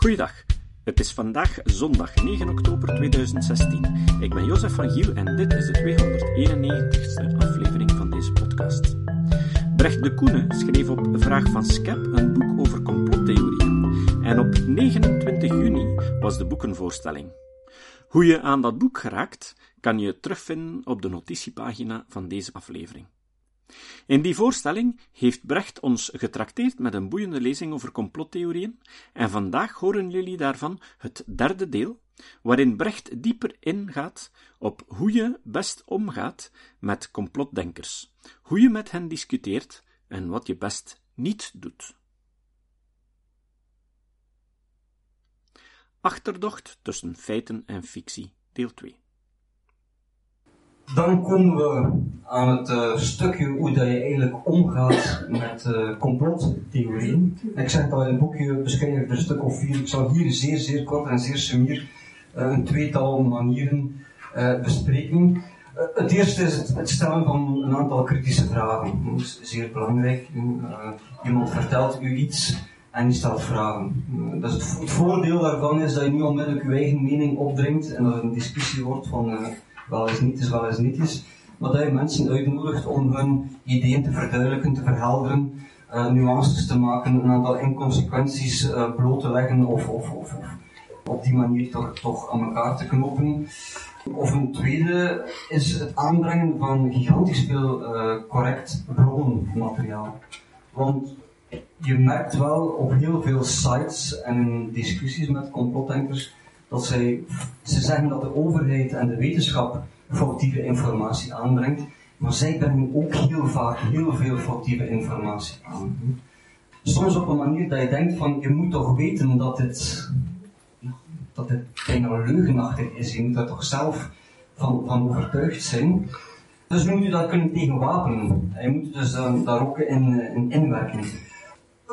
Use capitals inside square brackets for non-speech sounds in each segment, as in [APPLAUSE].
Goeiedag. Het is vandaag zondag 9 oktober 2016. Ik ben Jozef van Giel en dit is de 291ste aflevering van deze podcast. Brecht de Koene schreef op vraag van Skep een boek over complottheorieën. En op 29 juni was de boekenvoorstelling. Hoe je aan dat boek geraakt, kan je terugvinden op de notitiepagina van deze aflevering. In die voorstelling heeft Brecht ons getrakteerd met een boeiende lezing over complottheorieën, en vandaag horen jullie daarvan het derde deel, waarin Brecht dieper ingaat op hoe je best omgaat met complotdenkers, hoe je met hen discuteert en wat je best niet doet. Achterdocht tussen feiten en fictie, deel 2. Dan komen we aan het uh, stukje hoe dat je eigenlijk omgaat met uh, complottheorieën. Ik zeg al in het boekje, er een stuk of vier. Ik zal hier zeer, zeer kort en zeer sumier uh, een tweetal manieren bespreken. het eerste is het, stellen van een aantal kritische vragen. Dat is zeer belangrijk. iemand vertelt u iets en je stelt vragen. Het, het, voordeel daarvan is dat je niet onmiddellijk je eigen mening opdringt en dat een discussie wordt van wel eens niet is, wel eens niet is. Dat je mensen uitnodigt om hun ideeën te verduidelijken, te verhelderen, uh, nuances te maken, een aantal inconsequenties uh, bloot te leggen of, of, of, op die manier toch, toch aan elkaar te knopen. Of een tweede is het aanbrengen van gigantisch veel uh, correct bronnenmateriaal. Want je merkt wel op heel veel sites en in discussies met complotdenkers dat zij, ze zeggen dat de overheid en de wetenschap foutieve informatie aanbrengt, maar zij brengen ook heel vaak heel veel foutieve informatie aan. Soms op een manier dat je denkt van, je moet toch weten dat dit, dat dit bijna leugenachtig is, je moet daar toch zelf van, van overtuigd zijn. Dus moet je daar kunnen tegen wapenen. Je moet dus uh, daar ook in, in inwerken.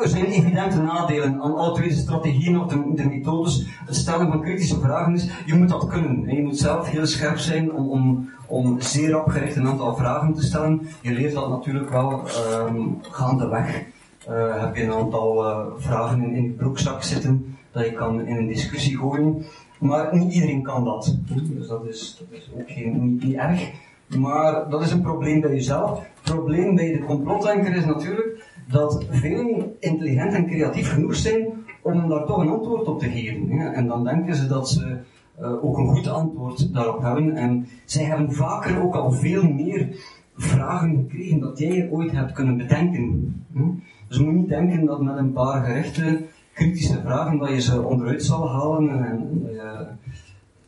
Er zijn evidente nadelen aan alle twee de strategieën of de, de, methodes. Het stellen van kritische vragen is, je moet dat kunnen. Je moet zelf heel scherp zijn om, om, om zeer opgericht een aantal vragen te stellen. Je leert dat natuurlijk wel um, gaandeweg. Uh, heb je een aantal uh, vragen in, in je broekzak zitten dat je kan in een discussie gooien. Maar niet iedereen kan dat. Dus dat is, is ook geen, niet, niet erg. Maar dat is een probleem bij jezelf. Het probleem bij de complotdenker is natuurlijk dat velen intelligent en creatief genoeg zijn om daar toch een antwoord op te geven. Ja. En dan denken ze dat ze uh, ook een goed antwoord daarop hebben. En zij hebben vaker ook al veel meer vragen gekregen dat jij ooit hebt kunnen bedenken. Hm? Dus je moet niet denken dat met een paar gerechte kritische vragen dat je ze onderuit zal halen en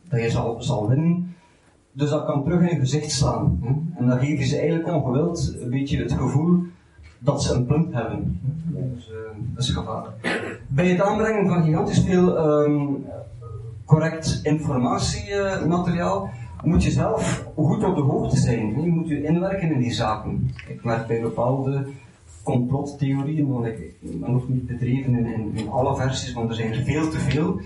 dat je, dat zal, zal winnen. Dus dat kan terug in je gezicht slaan. Hm? En dan je ze eigenlijk ongewild een beetje het gevoel dat ze een punt hebben. Dus, uh, dat is gevaarlijk. Bij het aanbrengen van gigantisch veel um, correct informatiemateriaal moet je zelf goed op de hoogte zijn. Je moet je inwerken in die zaken. Ik merk bij bepaalde complottheorieën, want ik ben nog niet bedreven in, in, alle versies, want er zijn er veel te veel.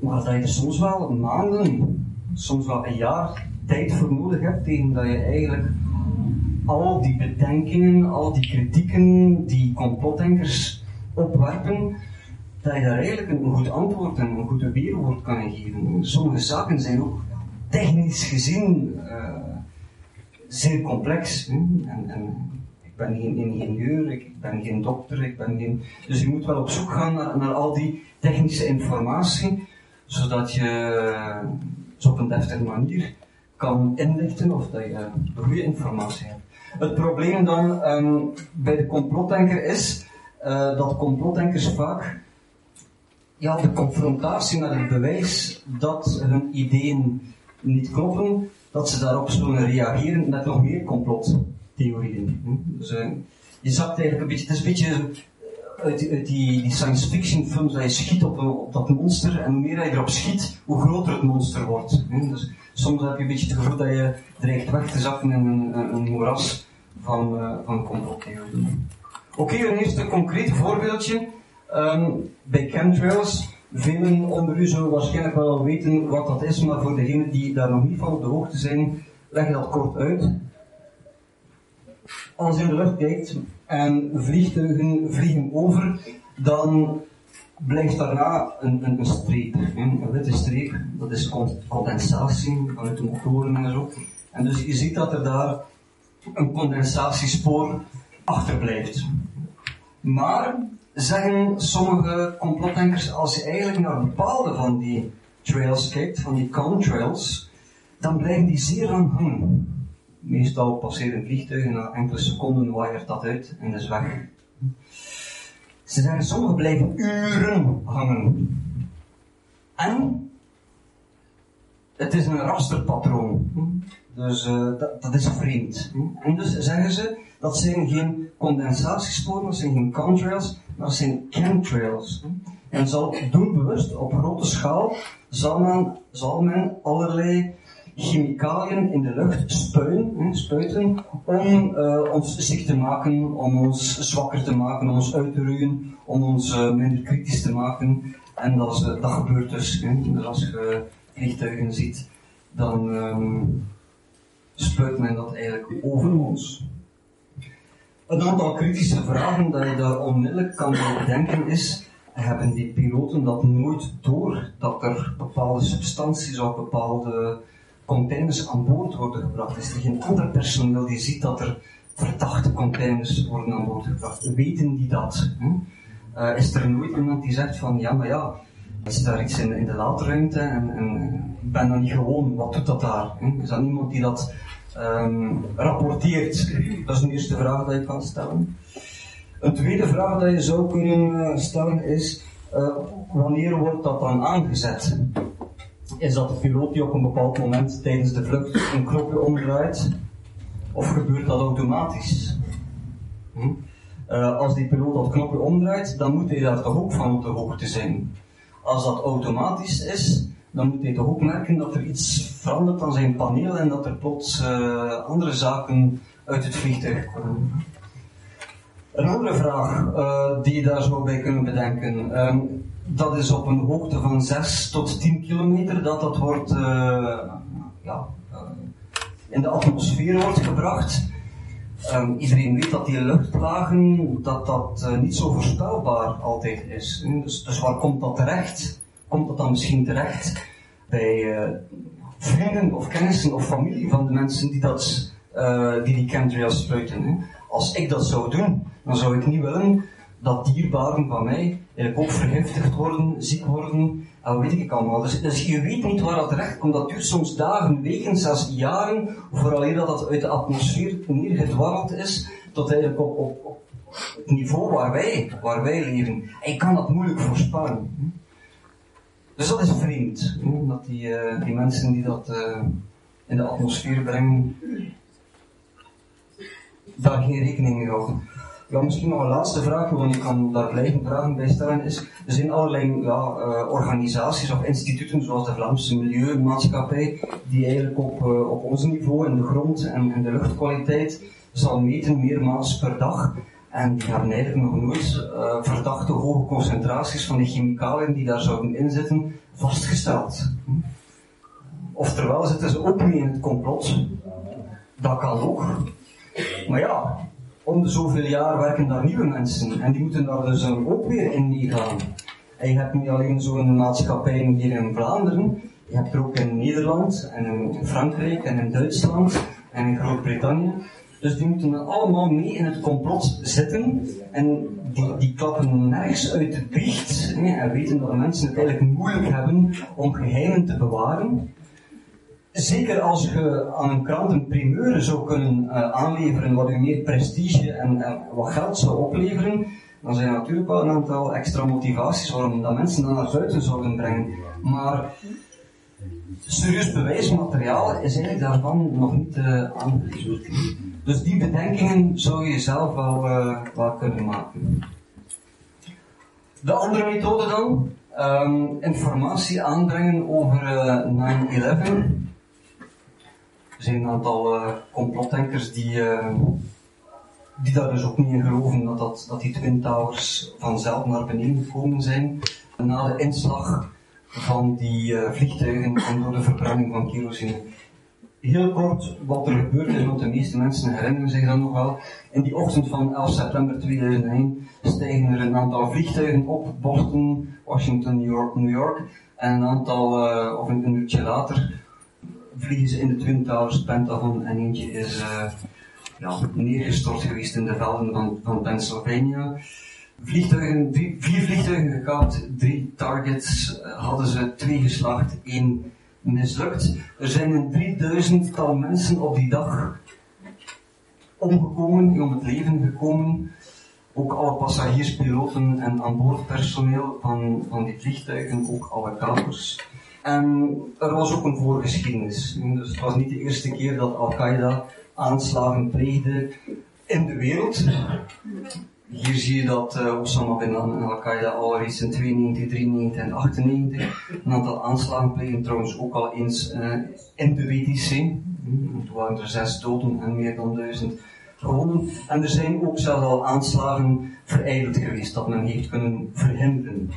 Maar dat je soms wel maanden, soms wel een jaar tijd voor nodig hebt tegen dat je eigenlijk al die bedenkingen, al die kritieken die complotdenkers opwerpen, dat je daar eigenlijk een goed antwoord en een goede weerwoord kan geven. Sommige zaken zijn ook technisch gezien uh, zeer complex. En, en, ik ben geen ingenieur, ik ben geen dokter, ik ben geen... Dus je moet wel op zoek gaan naar, al die technische informatie, zodat je op een deftige manier kan inlichten of dat je goede informatie hebt. Het probleem dan um, bij de complotdenker is uh, dat complotdenkers vaak ja, de confrontatie met het bewijs dat hun ideeën niet kloppen, dat ze daarop zullen reageren met nog meer complottheorieën. Hm? Dus, uh, je zakt eigenlijk een beetje, het is een beetje uit, uit die, die, science fiction films dat je schiet op, op, dat monster en hoe meer je erop schiet, hoe groter het monster wordt. Hm? Dus soms heb je een beetje het gevoel dat je dreigt weg te zakken in een, een moeras van, uh, van complottheorieën. Oké, een eerste concreet voorbeeldje. Um, bij chemtrails, velen onder u zullen waarschijnlijk wel weten wat dat is, maar voor degenen die daar nog niet van op de hoogte zijn, leg je dat kort uit. Als je in de lucht kijkt en vliegtuigen vliegen over, dan blijft daarna een, streep. Een witte streep, dat is condensatie vanuit de motoren en zo. En dus je ziet dat er daar een condensatiespoor achterblijft. Maar, zeggen sommige complotdenkers, als je eigenlijk naar bepaalde van die trails kijkt, van die contrails, dan blijven die zeer lang hangen. Meestal passeren vliegtuigen na enkele seconden waaiert dat uit en is weg. Ze zeggen, sommigen blijven uren hangen. En het is een rasterpatroon. Dus uh, dat, dat, is vreemd. En dus zeggen ze, dat zijn geen condensatiesporen, dat zijn geen contrails, maar dat zijn chemtrails. En zal doelbewust op grote schaal zal men, zal men allerlei chemicaliën in de lucht spuiten om uh, ons ziek te maken, om ons zwakker te maken, om ons uit te roeien, om ons uh, minder kritisch te maken. En dat, uh, dat gebeurt dus. Dus als je vliegtuigen ziet, dan um, spuit men dat eigenlijk over ons. Een aantal kritische vragen dat je daar onmiddellijk kan bedenken is, hebben die piloten dat nooit door, dat er bepaalde substanties of bepaalde containers aan boord worden gebracht? Is er geen ander personeel die ziet dat er verdachte containers worden aan boord gebracht? Weten die dat? Uh, is er nooit iemand die zegt van, ja, maar ja, is daar iets in, de laadruimte en, en ik ben dan niet gewoon, wat doet dat daar? Is dat niemand die dat um, rapporteert? Dat is de eerste vraag die je kan stellen. Een tweede vraag die je zou kunnen eh, stellen is, uh, wanneer wordt dat dan aangezet? Is dat de piloot die op een bepaald moment tijdens de vlucht een knopje omdraait? Of gebeurt dat automatisch? Hm? Uh, als die piloot dat knopje omdraait, dan moet hij daar toch ook van op de hoogte zijn. Als dat automatisch is, dan moet hij toch ook merken dat er iets verandert aan zijn paneel en dat er plots uh, andere zaken uit het vliegtuig komen. Een andere vraag uh, die je daar zou bij kunnen bedenken. Um, dat is op een hoogte van 6 tot 10 kilometer dat dat wordt uh, ja, uh, in de atmosfeer wordt gebracht. Um, iedereen weet dat die luchtlagen dat dat uh, niet zo voorspelbaar altijd is. Dus, dus, waar komt dat terecht? Komt dat dan misschien terecht bij vrienden of kennissen of familie van de mensen die dat, die, die chemtrails spuiten? Als ik dat zou doen, dan zou ik niet willen dat dierbaren van mij eigenlijk ook vergiftigd worden, ziek worden, en weet ik allemaal. Dus, dus je weet niet waar dat terecht komt. Dat duurt soms dagen, weken, zelfs jaren, vooral dat het uit de atmosfeer neergedwarreld is, tot eigenlijk op, op, het niveau waar wij, waar wij leven. En je kan dat moeilijk voorspellen. Dus dat is vreemd, dat die, uh, die mensen die dat uh, in de atmosfeer brengen, daar geen rekening mee houden. Ja, misschien nog een laatste vraag, want ik kan daar blijven vragen bij stellen, is, er zijn allerlei ja, uh, organisaties of instituten, zoals de Vlaamse Milieumaatschappij, die eigenlijk op, uh, op ons niveau in de grond en, en de luchtkwaliteit zal meten meermaals per dag. En die hebben eigenlijk nog nooit uh, verdachte hoge concentraties van die chemicaliën die daar zouden inzitten vastgesteld. Oftewel zitten ze ook niet in het complot. Dat kan ook. Maar ja, om de zoveel jaar werken daar nieuwe mensen en die moeten daar dus ook weer in meegaan. En je hebt niet alleen zo'n maatschappij hier in Vlaanderen, je hebt er ook in Nederland en in Frankrijk en in Duitsland en in Groot-Brittannië. Dus die moeten allemaal mee in het complot zitten en die, die klappen nergens uit de biecht en weten dat mensen het eigenlijk moeilijk hebben om geheimen te bewaren. Zeker als je aan een krant een primeur zou kunnen uh, aanleveren wat u meer prestige en, en, wat geld zou opleveren, dan zijn er natuurlijk wel een aantal extra motivaties waarom dat mensen dat naar buiten zouden brengen. Maar serieus bewijsmateriaal is eigenlijk daarvan nog niet uh. Dus die bedenkingen zou je zelf wel, uh, wel kunnen maken. De andere methode dan, um, informatie aanbrengen over 9-11. Er zijn een aantal uh, complotdenkers die, uh, die daar dus ook niet in geloven dat, dat, dat die Twin Towers vanzelf naar beneden gekomen zijn na de inslag van die uh, vliegtuigen en door de verbranding van kerosine. heel kort wat er gebeurd is, want de meeste mensen herinneren zich dat nog wel. In die ochtend van 11 september 2001 stijgen er een aantal vliegtuigen op, Boston, Washington, New York, New York. En een aantal, of een, uurtje later, vliegen ze in de Twin Towers, Pentagon, en eentje is uh, ja, neergestort geweest in de velden van, van Pennsylvania. Vliegtuigen, vier vliegtuigen gekaapt, drie targets uh, hadden ze, twee geslacht, één mislukt. Er zijn een drieduizendtal mensen op die dag omgekomen, om het leven gekomen. Ook alle passagiers, piloten en aanboordpersoneel van, van die vliegtuigen, ook alle kapers. En er was ook een voorgeschiedenis. Dus het was niet de eerste keer dat Al-Qaeda aanslagen pleegde in de wereld. Hier zie je dat uh, Osama bin Laden en Al-Qaeda al reeds in 92, 93 en 98 een aantal aanslagen plegen, trouwens ook al eens uh, in de WTC. Toen waren er zes doden en meer dan duizend gewonden. En er zijn ook zelfs al aanslagen verijdeld geweest dat men heeft kunnen verhinderen.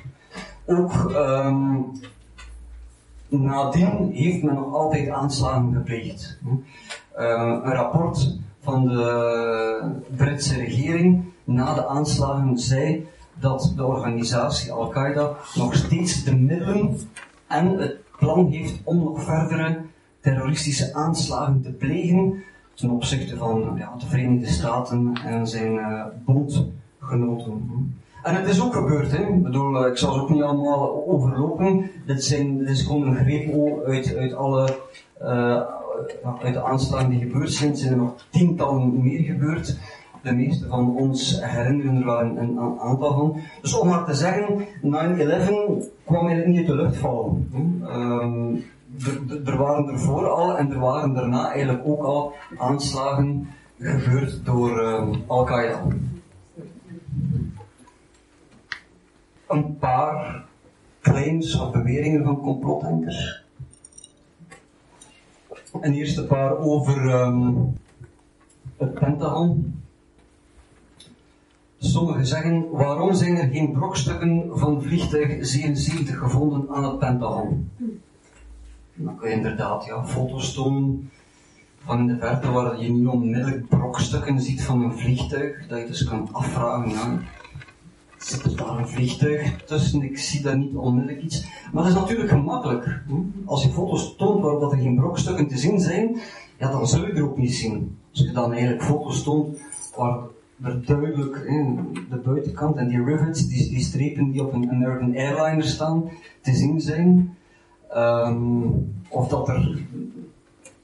Ook um, nadien heeft men nog altijd aanslagen gepleegd. Uh, een rapport van de Britse regering na de aanslagen zei dat de organisatie Al-Qaeda nog steeds de middelen en het plan heeft om nog verdere terroristische aanslagen te plegen ten opzichte van ja, de Verenigde Staten en zijn uh, bondgenoten. En het is ook gebeurd, hè. Ik bedoel, ik zal ze ook niet allemaal overlopen. Dit, zijn, dit is gewoon een greep uit, uit alle uh, uit de aanslagen die gebeurd zijn, zijn er nog tientallen meer gebeurd de meeste van ons herinneren er wel een, een, aantal van. Dus om maar te zeggen, 9-11 kwam eigenlijk niet uit de lucht vallen. Um, er waren ervoor al en er waren daarna eigenlijk ook al aanslagen gebeurd door um, Al-Qaeda. Een paar claims of beweringen van complotdenkers. Een paar over um, het Pentagon. Sommigen zeggen, waarom zijn er geen brokstukken van vliegtuig 77 gevonden aan het Pentagon? Dan kun je inderdaad ja, foto's tonen van in de verte waar je niet onmiddellijk brokstukken ziet van een vliegtuig, dat je dus kan afvragen, ja, zit daar een vliegtuig tussen? Ik zie daar niet onmiddellijk iets. Maar dat is natuurlijk gemakkelijk. Als je foto's toont waarop er geen brokstukken te zien zijn, ja, dan zul je er ook niet zien. Als je dan eigenlijk foto's toont waar er duidelijk in de buitenkant en die rivets, die, strepen die op een American Airliner staan, te zien zijn. Um, of dat er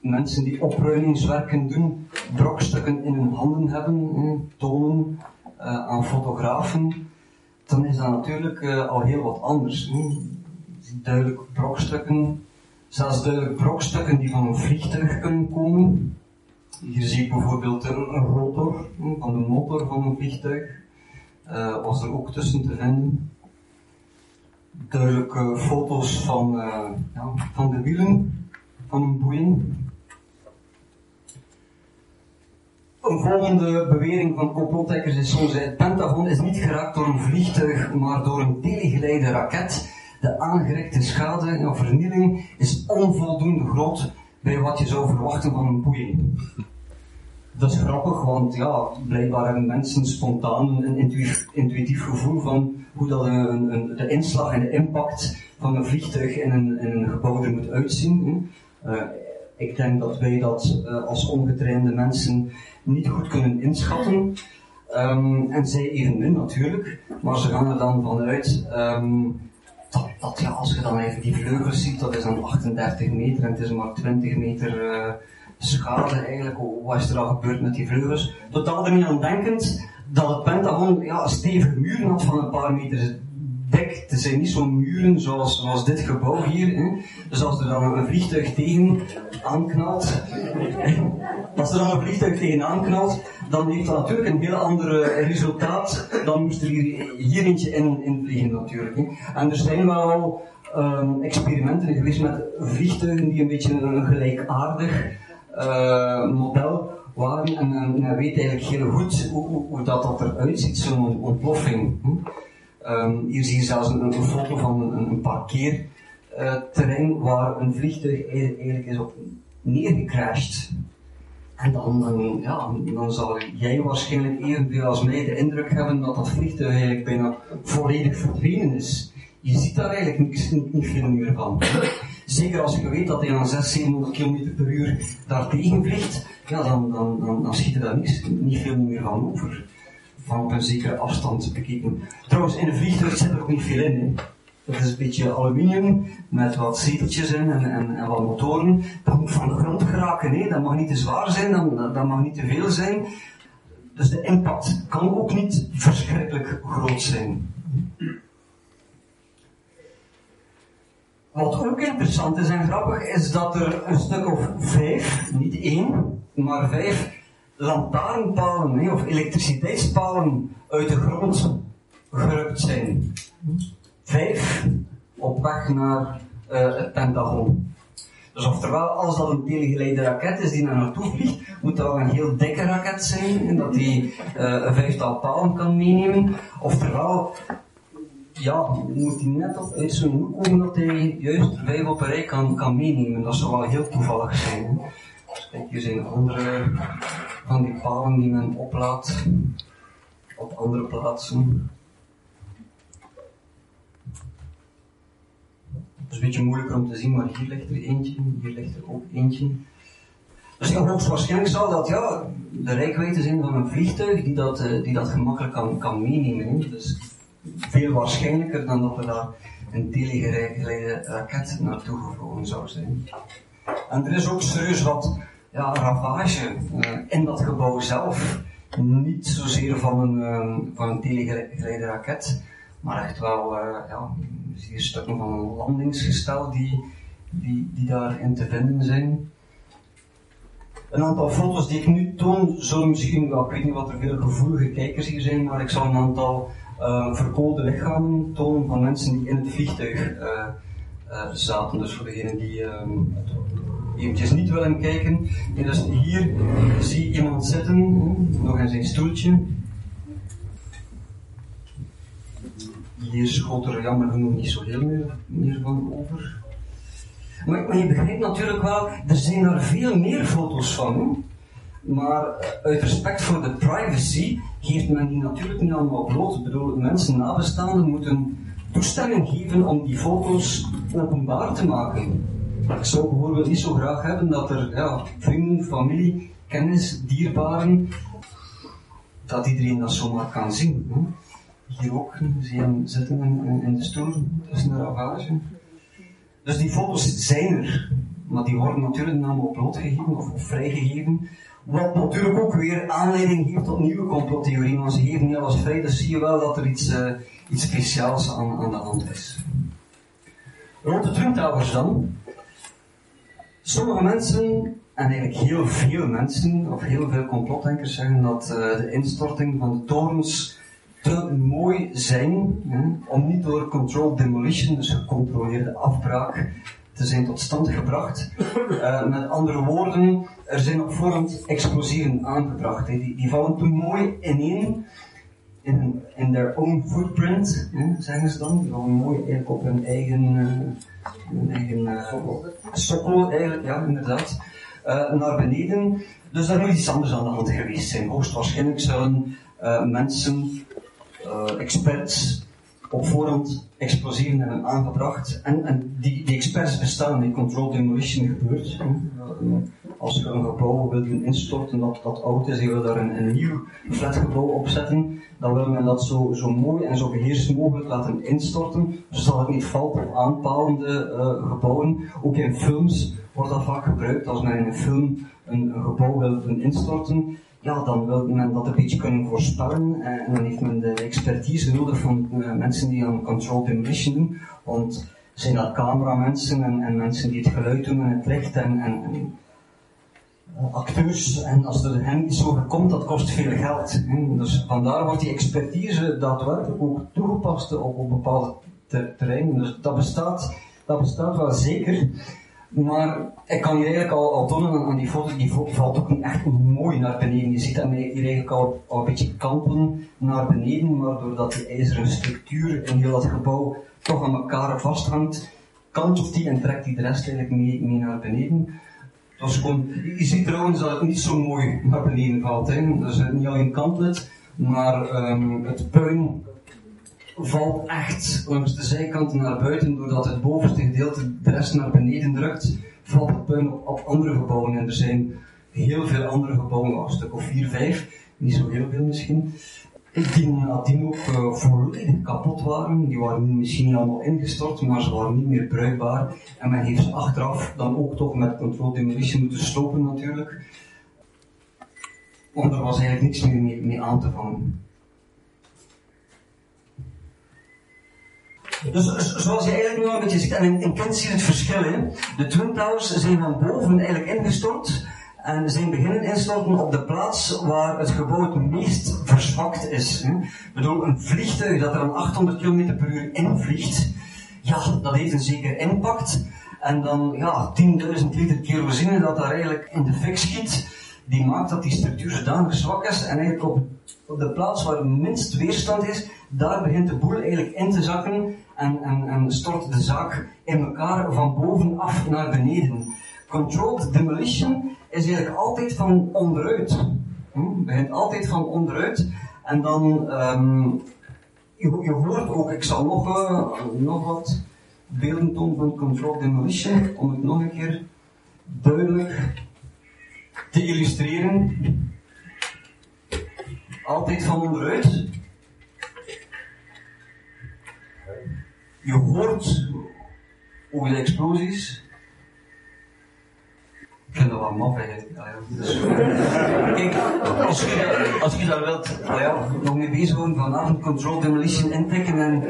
mensen die opruimingswerken doen, brokstukken in hun handen hebben, tonen uh, aan fotografen, dan is dat natuurlijk uh, al heel wat anders. Duidelijk brokstukken, zelfs duidelijk brokstukken die van een vliegtuig kunnen komen. Hier zie je bijvoorbeeld een rotor van de motor van een vliegtuig. Uh, was er ook tussen te vinden. Duidelijke foto's van, ja, van de wielen van een Boeing. Een volgende bewering van complotdekkers is zo het Pentagon is niet geraakt door een vliegtuig, maar door een telegeleide raket. De aangerekte schade en vernieling is onvoldoende groot bij wat je zou verwachten van een Boeing dat is grappig, want ja, blijkbaar hebben mensen spontaan een intuïtief, gevoel van hoe dat een, een, de inslag en de impact van een vliegtuig in een, een gebouw er moet uitzien. Uh, ik denk dat wij dat uh, als ongetrainde mensen niet goed kunnen inschatten. Um, en zij evenmin natuurlijk, maar ze gaan er dan vanuit um, dat, dat ja, als je dan even die vleugels ziet, dat is dan 38 meter en het is maar 20 meter uh, schade eigenlijk, wat is er al gebeurd met die vleugels. Totaal er niet aan denkend dat het Pentagon ja, stevige muren had van een paar meter dik. Het zijn niet zo'n muren zoals, zoals dit gebouw hier. Dus als er dan een vliegtuig tegen aanknalt, [LAUGHS] als er dan een vliegtuig tegen aanknalt, dan heeft dat natuurlijk een heel ander resultaat. Dan moest er hier, hier eentje in, in vliegen natuurlijk. Hè. En er zijn wel um, experimenten geweest met vliegtuigen die een beetje een gelijkaardig uh, model waren. En, en men weet eigenlijk heel goed hoe, dat, eruit ziet, zo'n ontploffing. Um, hier zie je zelfs een, foto van een, parkeerterrein waar een vliegtuig eigenlijk is op neergecrashed. En dan, ja, dan zal jij waarschijnlijk evenveel als mij de indruk hebben dat dat vliegtuig eigenlijk bijna volledig verdwenen is. Je ziet daar eigenlijk niet, veel meer van. Zeker als je weet dat hij aan 600, 700 km per uur daar tegen vliegt, ja, dan, dan, dan, dan schiet er daar niet veel meer van over. Van een zekere afstand bekeken. Trouwens, in een vliegtuig zit er ook niet veel in. Dat is een beetje aluminium met wat zeteltjes in en, en, en wat motoren. Dat moet van de grond geraken. Hè. Dat mag niet te zwaar zijn, dat, dat mag niet te veel zijn. Dus de impact kan ook niet verschrikkelijk groot zijn. Wat ook interessant is en grappig is dat er een stuk of vijf, niet één, maar vijf lantaarnpalen of elektriciteitspalen uit de grond gerukt zijn. Vijf op weg naar uh, het Pentagon. Dus oftewel, als dat een telegeleide raket is die naar naartoe vliegt, moet dat wel een heel dikke raket zijn en dat die uh, een vijftal palen kan meenemen. Oftewel, ja, moet hij net op uit zijn hoek komen dat hij juist vijf op een rij kan, kan meenemen. Dat zou wel heel toevallig zijn. Hè? Kijk, hier zijn andere van die palen die men oplaat op andere plaatsen. Het is een beetje moeilijker om te zien, maar hier ligt er eentje, hier ligt er ook eentje. Dus ja, hoogstwaarschijnlijk zal dat ja, de rijkwijde zijn van een vliegtuig die dat, uh, die dat gemakkelijk kan, kan meenemen. Dus veel waarschijnlijker dan dat er daar een telegeleide raket naartoe gevlogen zou zijn. En er is ook serieus wat ja, ravage in dat gebouw zelf. Niet zozeer van een, uh, van een telegeleide raket, maar echt wel uh, ja, hier stukken van een landingsgestel die, die, die daarin te vinden zijn. Een aantal foto's die ik nu toon, zullen misschien, wel, ik weet niet wat er veel gevoelige kijkers hier zijn, maar ik zal een aantal uh, verkoolde lichamen tonen van mensen die in het vliegtuig zaten. Dus voor degenen die um, eventjes niet willen kijken. En dus hier zie je iemand zitten, nog in zijn stoeltje. Hier schoot er jammer genoeg niet zo heel meer, meer van over. Maar, je begrijpt natuurlijk wel, er zijn er veel meer foto's van. Maar uit respect voor de privacy geeft men die natuurlijk niet allemaal bloot. Ik bedoel, mensen nabestaanden moeten toestemming geven om die foto's openbaar te maken. Ik zou bijvoorbeeld niet zo graag hebben dat er ja, vrienden, familie, kennis, dierbaren, dat iedereen dat zomaar kan zien. Hier ook, zie hem zitten in, in de stoel tussen de ravage. Dus die foto's zijn er, maar die worden natuurlijk allemaal blootgegeven of, of vrijgegeven. Wat natuurlijk ook weer aanleiding geeft tot nieuwe complottheorieën, want ze geven niet alles vrij, dus zie je wel dat er iets, uh, iets speciaals aan, aan de hand is. Rond de Trump Towers dan. Sommige mensen, en eigenlijk heel veel mensen, of heel veel complotdenkers zeggen dat uh, de instorting van de torens te mooi zijn hè, om niet door controlled demolition, dus gecontroleerde afbraak, te zijn tot stand gebracht. Uh, met andere woorden, er zijn op voorhand explosieven aangebracht. Hè. Die, die vallen te mooi ineen in, in their own footprint, hè, zeggen ze dan. Die vallen mooi op hun eigen, uh, uh, sokkel, eigenlijk, ja, inderdaad. naar beneden. Dus daar moet iets anders aan de hand geweest zijn. Hoogstwaarschijnlijk zullen mensen uh, experts op voorhand explosieven hebben aangebracht. En, en die, die experts bestaan, die controlled demolition gebeurt. Als je een gebouw wil instorten dat, dat oud is, je wil daar een, een nieuw flatgebouw op zetten, dan wil men dat zo, zo mooi en zo beheerst mogelijk laten instorten, zodat het niet valt op aanpalende uh, gebouwen. Ook in films wordt dat vaak gebruikt, als men in een film een, gebouw wil instorten, ja, dan wil men dat een beetje kunnen voorspellen eh, en dan heeft men de expertise nodig van uh, mensen die aan control demolition doen, want zijn dat cameramensen en, en mensen die het geluid doen en het licht en, en, acteurs en als er hen iets over komt, dat kost veel geld. Hè. Dus vandaar wordt die expertise daadwerkelijk ook toegepast op, bepaalde ter terreinen. Dus dat bestaat, dat bestaat wel zeker. Maar ik kan hier eigenlijk al, al tonen aan die foto, die valt ook niet echt mooi naar beneden. Je ziet dat hier eigenlijk al, al een beetje kanten naar beneden, maar doordat die ijzeren structuur in heel dat gebouw toch aan elkaar vasthangt, kantelt die en trekt die de rest eigenlijk mee, mee naar beneden. Je ziet trouwens dat het niet zo mooi naar beneden valt. Hè. Is niet alleen kantlet, maar um, het puin valt echt langs de zijkanten naar buiten, doordat het bovenste gedeelte de rest naar beneden drukt, valt het puin op, op andere gebouwen. En er zijn heel veel andere gebouwen, een stuk of vier, vijf, niet zo heel veel misschien, die nadien ook uh, volledig kapot waren. Die waren misschien allemaal ingestort, maar ze waren niet meer bruikbaar. En men heeft ze achteraf dan ook toch met control demolition moeten stoppen natuurlijk. Want er was eigenlijk niks meer mee, aan te vangen. Dus zoals je eigenlijk nu een beetje ziet, en in, Kent zie je het verschil in. De Twin Towers zijn van boven eigenlijk ingestort en zijn beginnen instorten op de plaats waar het gebouw het meest verzwakt is. Ik bedoel, een vliegtuig dat er aan 800 km per uur invliegt, ja, dat heeft een zeker impact. En dan, ja, 10.000 liter kerosine dat daar eigenlijk in de fik schiet, die maakt dat die structuur zodanig zwak is en eigenlijk op, op de plaats waar het minst weerstand is, daar begint de boel eigenlijk in te zakken en, en, en stort de zaak in elkaar van bovenaf naar beneden. Controlled demolition is eigenlijk altijd van onderuit. Hm? Begint altijd van onderuit. En dan, um, je, je, hoort ook, ik zal nog, uh, nog wat beelden tonen van controlled demolition, om het nog een keer duidelijk te illustreren. Altijd van onderuit. Je hoort hoe de explosies ik vind dat wel maf eigenlijk. Kijk, als je, als je daar wilt, ja, nog mee bezig worden vanavond, control demolition inpikken en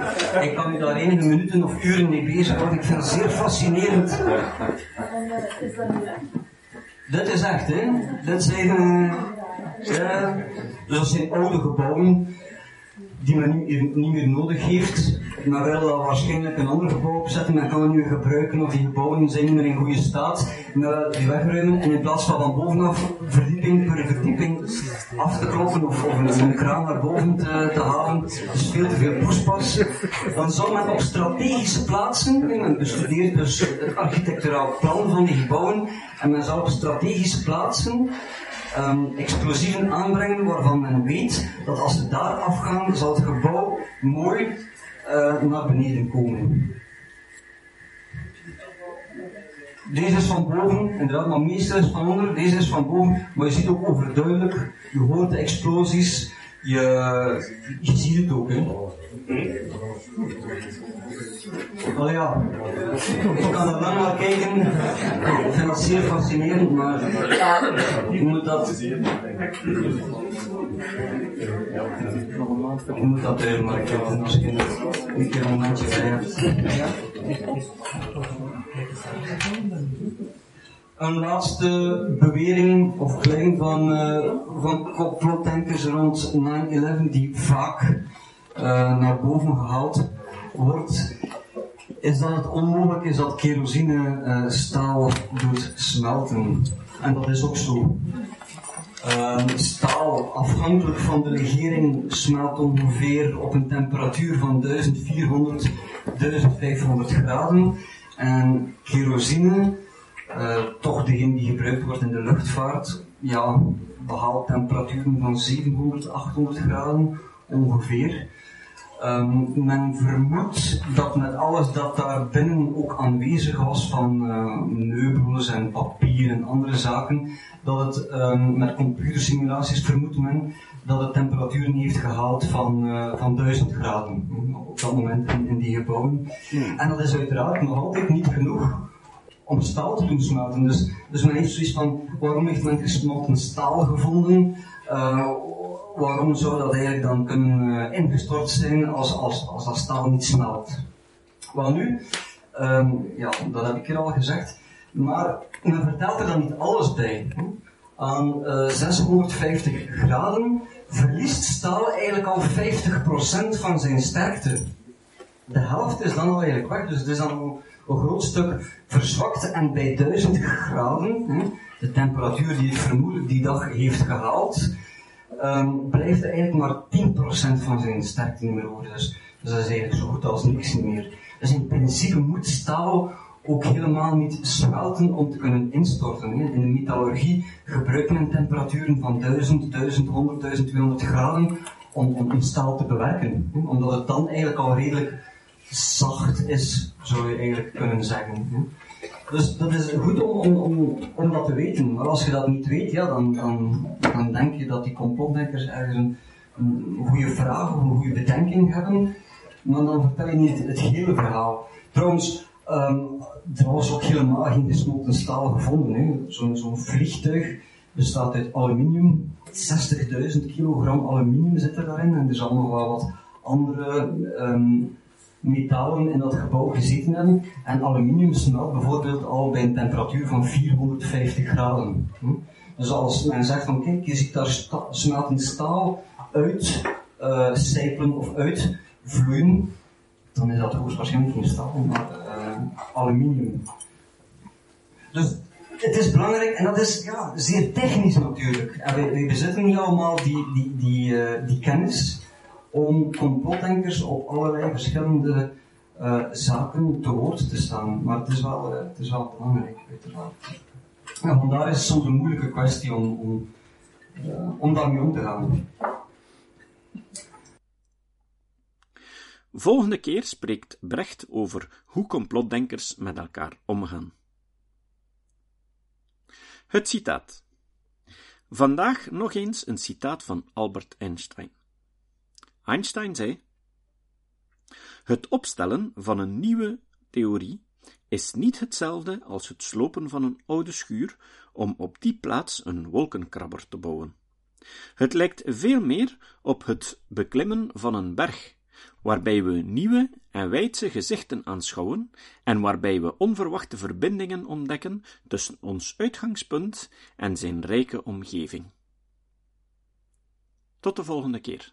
ik kan u daar enige minuten of uren mee bezig houden. Ik vind het zeer fascinerend. Dit is echt, hè? Dit zijn, uh, ja, dus dat zijn oude gebouwen die men niet, niet meer nodig heeft. Maar wel waarschijnlijk een ander gebouw opzetten. Men kan het nu gebruiken of die gebouwen zijn niet meer in goede staat. Die wegruimen en in plaats van van bovenaf verdieping per verdieping af te kloppen of, of een, kraan naar boven te, te halen. Dus veel te veel poespas. Dan zou men op strategische plaatsen, men bestudeert dus het architecturaal plan van die gebouwen, en men zou op strategische plaatsen um, explosieven aanbrengen waarvan men weet dat als ze daar afgaan, zal het gebouw mooi uh, naar beneden komen. Deze is van boven, inderdaad, maar meestal is van onder. Deze is van boven, maar je ziet ook overduidelijk, je hoort de explosies, je, je ziet het ook. Hè. Oh ja, ik kan er lang naar kijken. Ik vind dat zeer fascinerend, maar ik moet dat. Ik moet dat even, maar ik heb misschien een keer een momentje bij? Een laatste bewering of claim van, uh, rond 9-11 die vaak naar boven gehaald wordt, is dat het onmogelijk is dat kerosine uh, staal doet smelten. En dat is ook zo. Uh, staal, afhankelijk van de legering, smelt ongeveer op een temperatuur van 1400, 1500 graden. En kerosine, uh, toch degene die gebruikt wordt in de luchtvaart, ja, behaalt temperaturen van 700, 800 graden ongeveer. Um, men vermoedt dat met alles dat daar binnen ook aanwezig was van uh, meubels en papier en andere zaken, dat het um, met computersimulaties vermoedt men dat het temperaturen heeft gehaald van, uh, van 1000 graden op dat moment in, in die gebouwen. Hmm. En dat is uiteraard nog altijd niet genoeg om staal te doen smelten. Dus, dus men heeft zoiets van, waarom heeft men gesmelten staal gevonden? Uh, waarom zou dat eigenlijk dan kunnen uh, ingestort zijn als, als, als dat staal niet smelt? Wel nu, um, ja, dat heb ik hier al gezegd, maar men vertelt er dan niet alles bij. Aan uh, eh, 650 graden verliest staal eigenlijk al 50% van zijn sterkte. De helft is dan al eigenlijk weg, dus het is dan een groot stuk verzwakt en bij 1000 graden, de temperatuur die het vermoedelijk die dag heeft gehaald, um, blijft er eigenlijk maar 10% van zijn sterkte niet meer over. Dus, dus, dat is eigenlijk zo goed als niks meer. Dus in principe moet staal ook helemaal niet smelten om te kunnen instorten. In de metallurgie gebruiken we temperaturen van 1000, 1100, 1200 graden om, om staal te bewerken. Omdat het dan eigenlijk al redelijk zacht is, zou je eigenlijk kunnen zeggen. Dus dat is goed om, om, om, dat te weten. Maar als je dat niet weet, ja, dan, dan, dan denk je dat die complotdenkers ergens een, een goede vraag of een goede bedenking hebben. Maar dan vertel je niet het hele verhaal. Trouwens, um, er was ook helemaal geen gesmolten staal gevonden. Zo'n zo vliegtuig bestaat uit aluminium. 60.000 kilogram aluminium zit er daarin. En er zal nog wel wat andere um, metalen in dat gebouw gezeten hebben. En aluminium smelt bijvoorbeeld al bij een temperatuur van 450 graden. Hm? Dus als men zegt van kijk, je ziet daar sta smeltend staal uit uh, of uitvloeien, dan is dat hoogstwaarschijnlijk geen staal, maar uh, aluminium. Dus het is belangrijk en dat is ja, zeer technisch natuurlijk. En wij, wij bezitten niet allemaal die, die, die, uh, die kennis om complotdenkers op allerlei verschillende uh, zaken te woord te staan. Maar het is wel, uh, het is wel belangrijk, uiteraard. Ja, vandaar is het soms een moeilijke kwestie om, om, uh, om daarmee om te gaan. Volgende keer spreekt Brecht over hoe complotdenkers met elkaar omgaan. Het citaat. Vandaag nog eens een citaat van Albert Einstein. Einstein zei: Het opstellen van een nieuwe theorie is niet hetzelfde als het slopen van een oude schuur om op die plaats een wolkenkrabber te bouwen. Het lijkt veel meer op het beklimmen van een berg, waarbij we nieuwe en wijdse gezichten aanschouwen en waarbij we onverwachte verbindingen ontdekken tussen ons uitgangspunt en zijn rijke omgeving. Tot de volgende keer.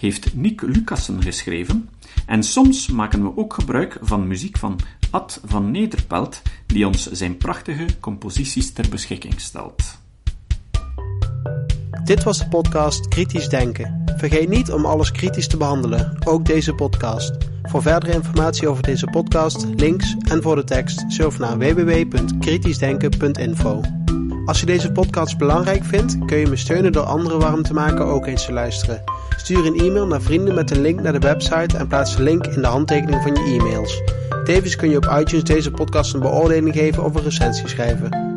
heeft Nick Lucassen geschreven en soms maken we ook gebruik van muziek van Ad van Nederpelt, die ons zijn prachtige composities ter beschikking stelt. Dit was de podcast Kritisch Denken. Vergeet niet om alles kritisch te behandelen, ook deze podcast. Voor verdere informatie over deze podcast, links en voor de tekst, surf naar www.kritischdenken.info. Als je deze podcast belangrijk vindt, kun je me steunen door anderen warm te maken ook eens te luisteren. Stuur een e-mail naar vrienden met een link naar de website en plaats de link in de handtekening van je e-mails. Tevens kun je op iTunes deze podcast een beoordeling geven of een recensie schrijven.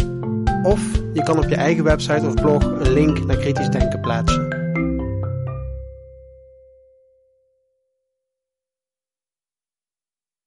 Of je kan op je eigen website of blog een link naar kritisch denken plaatsen.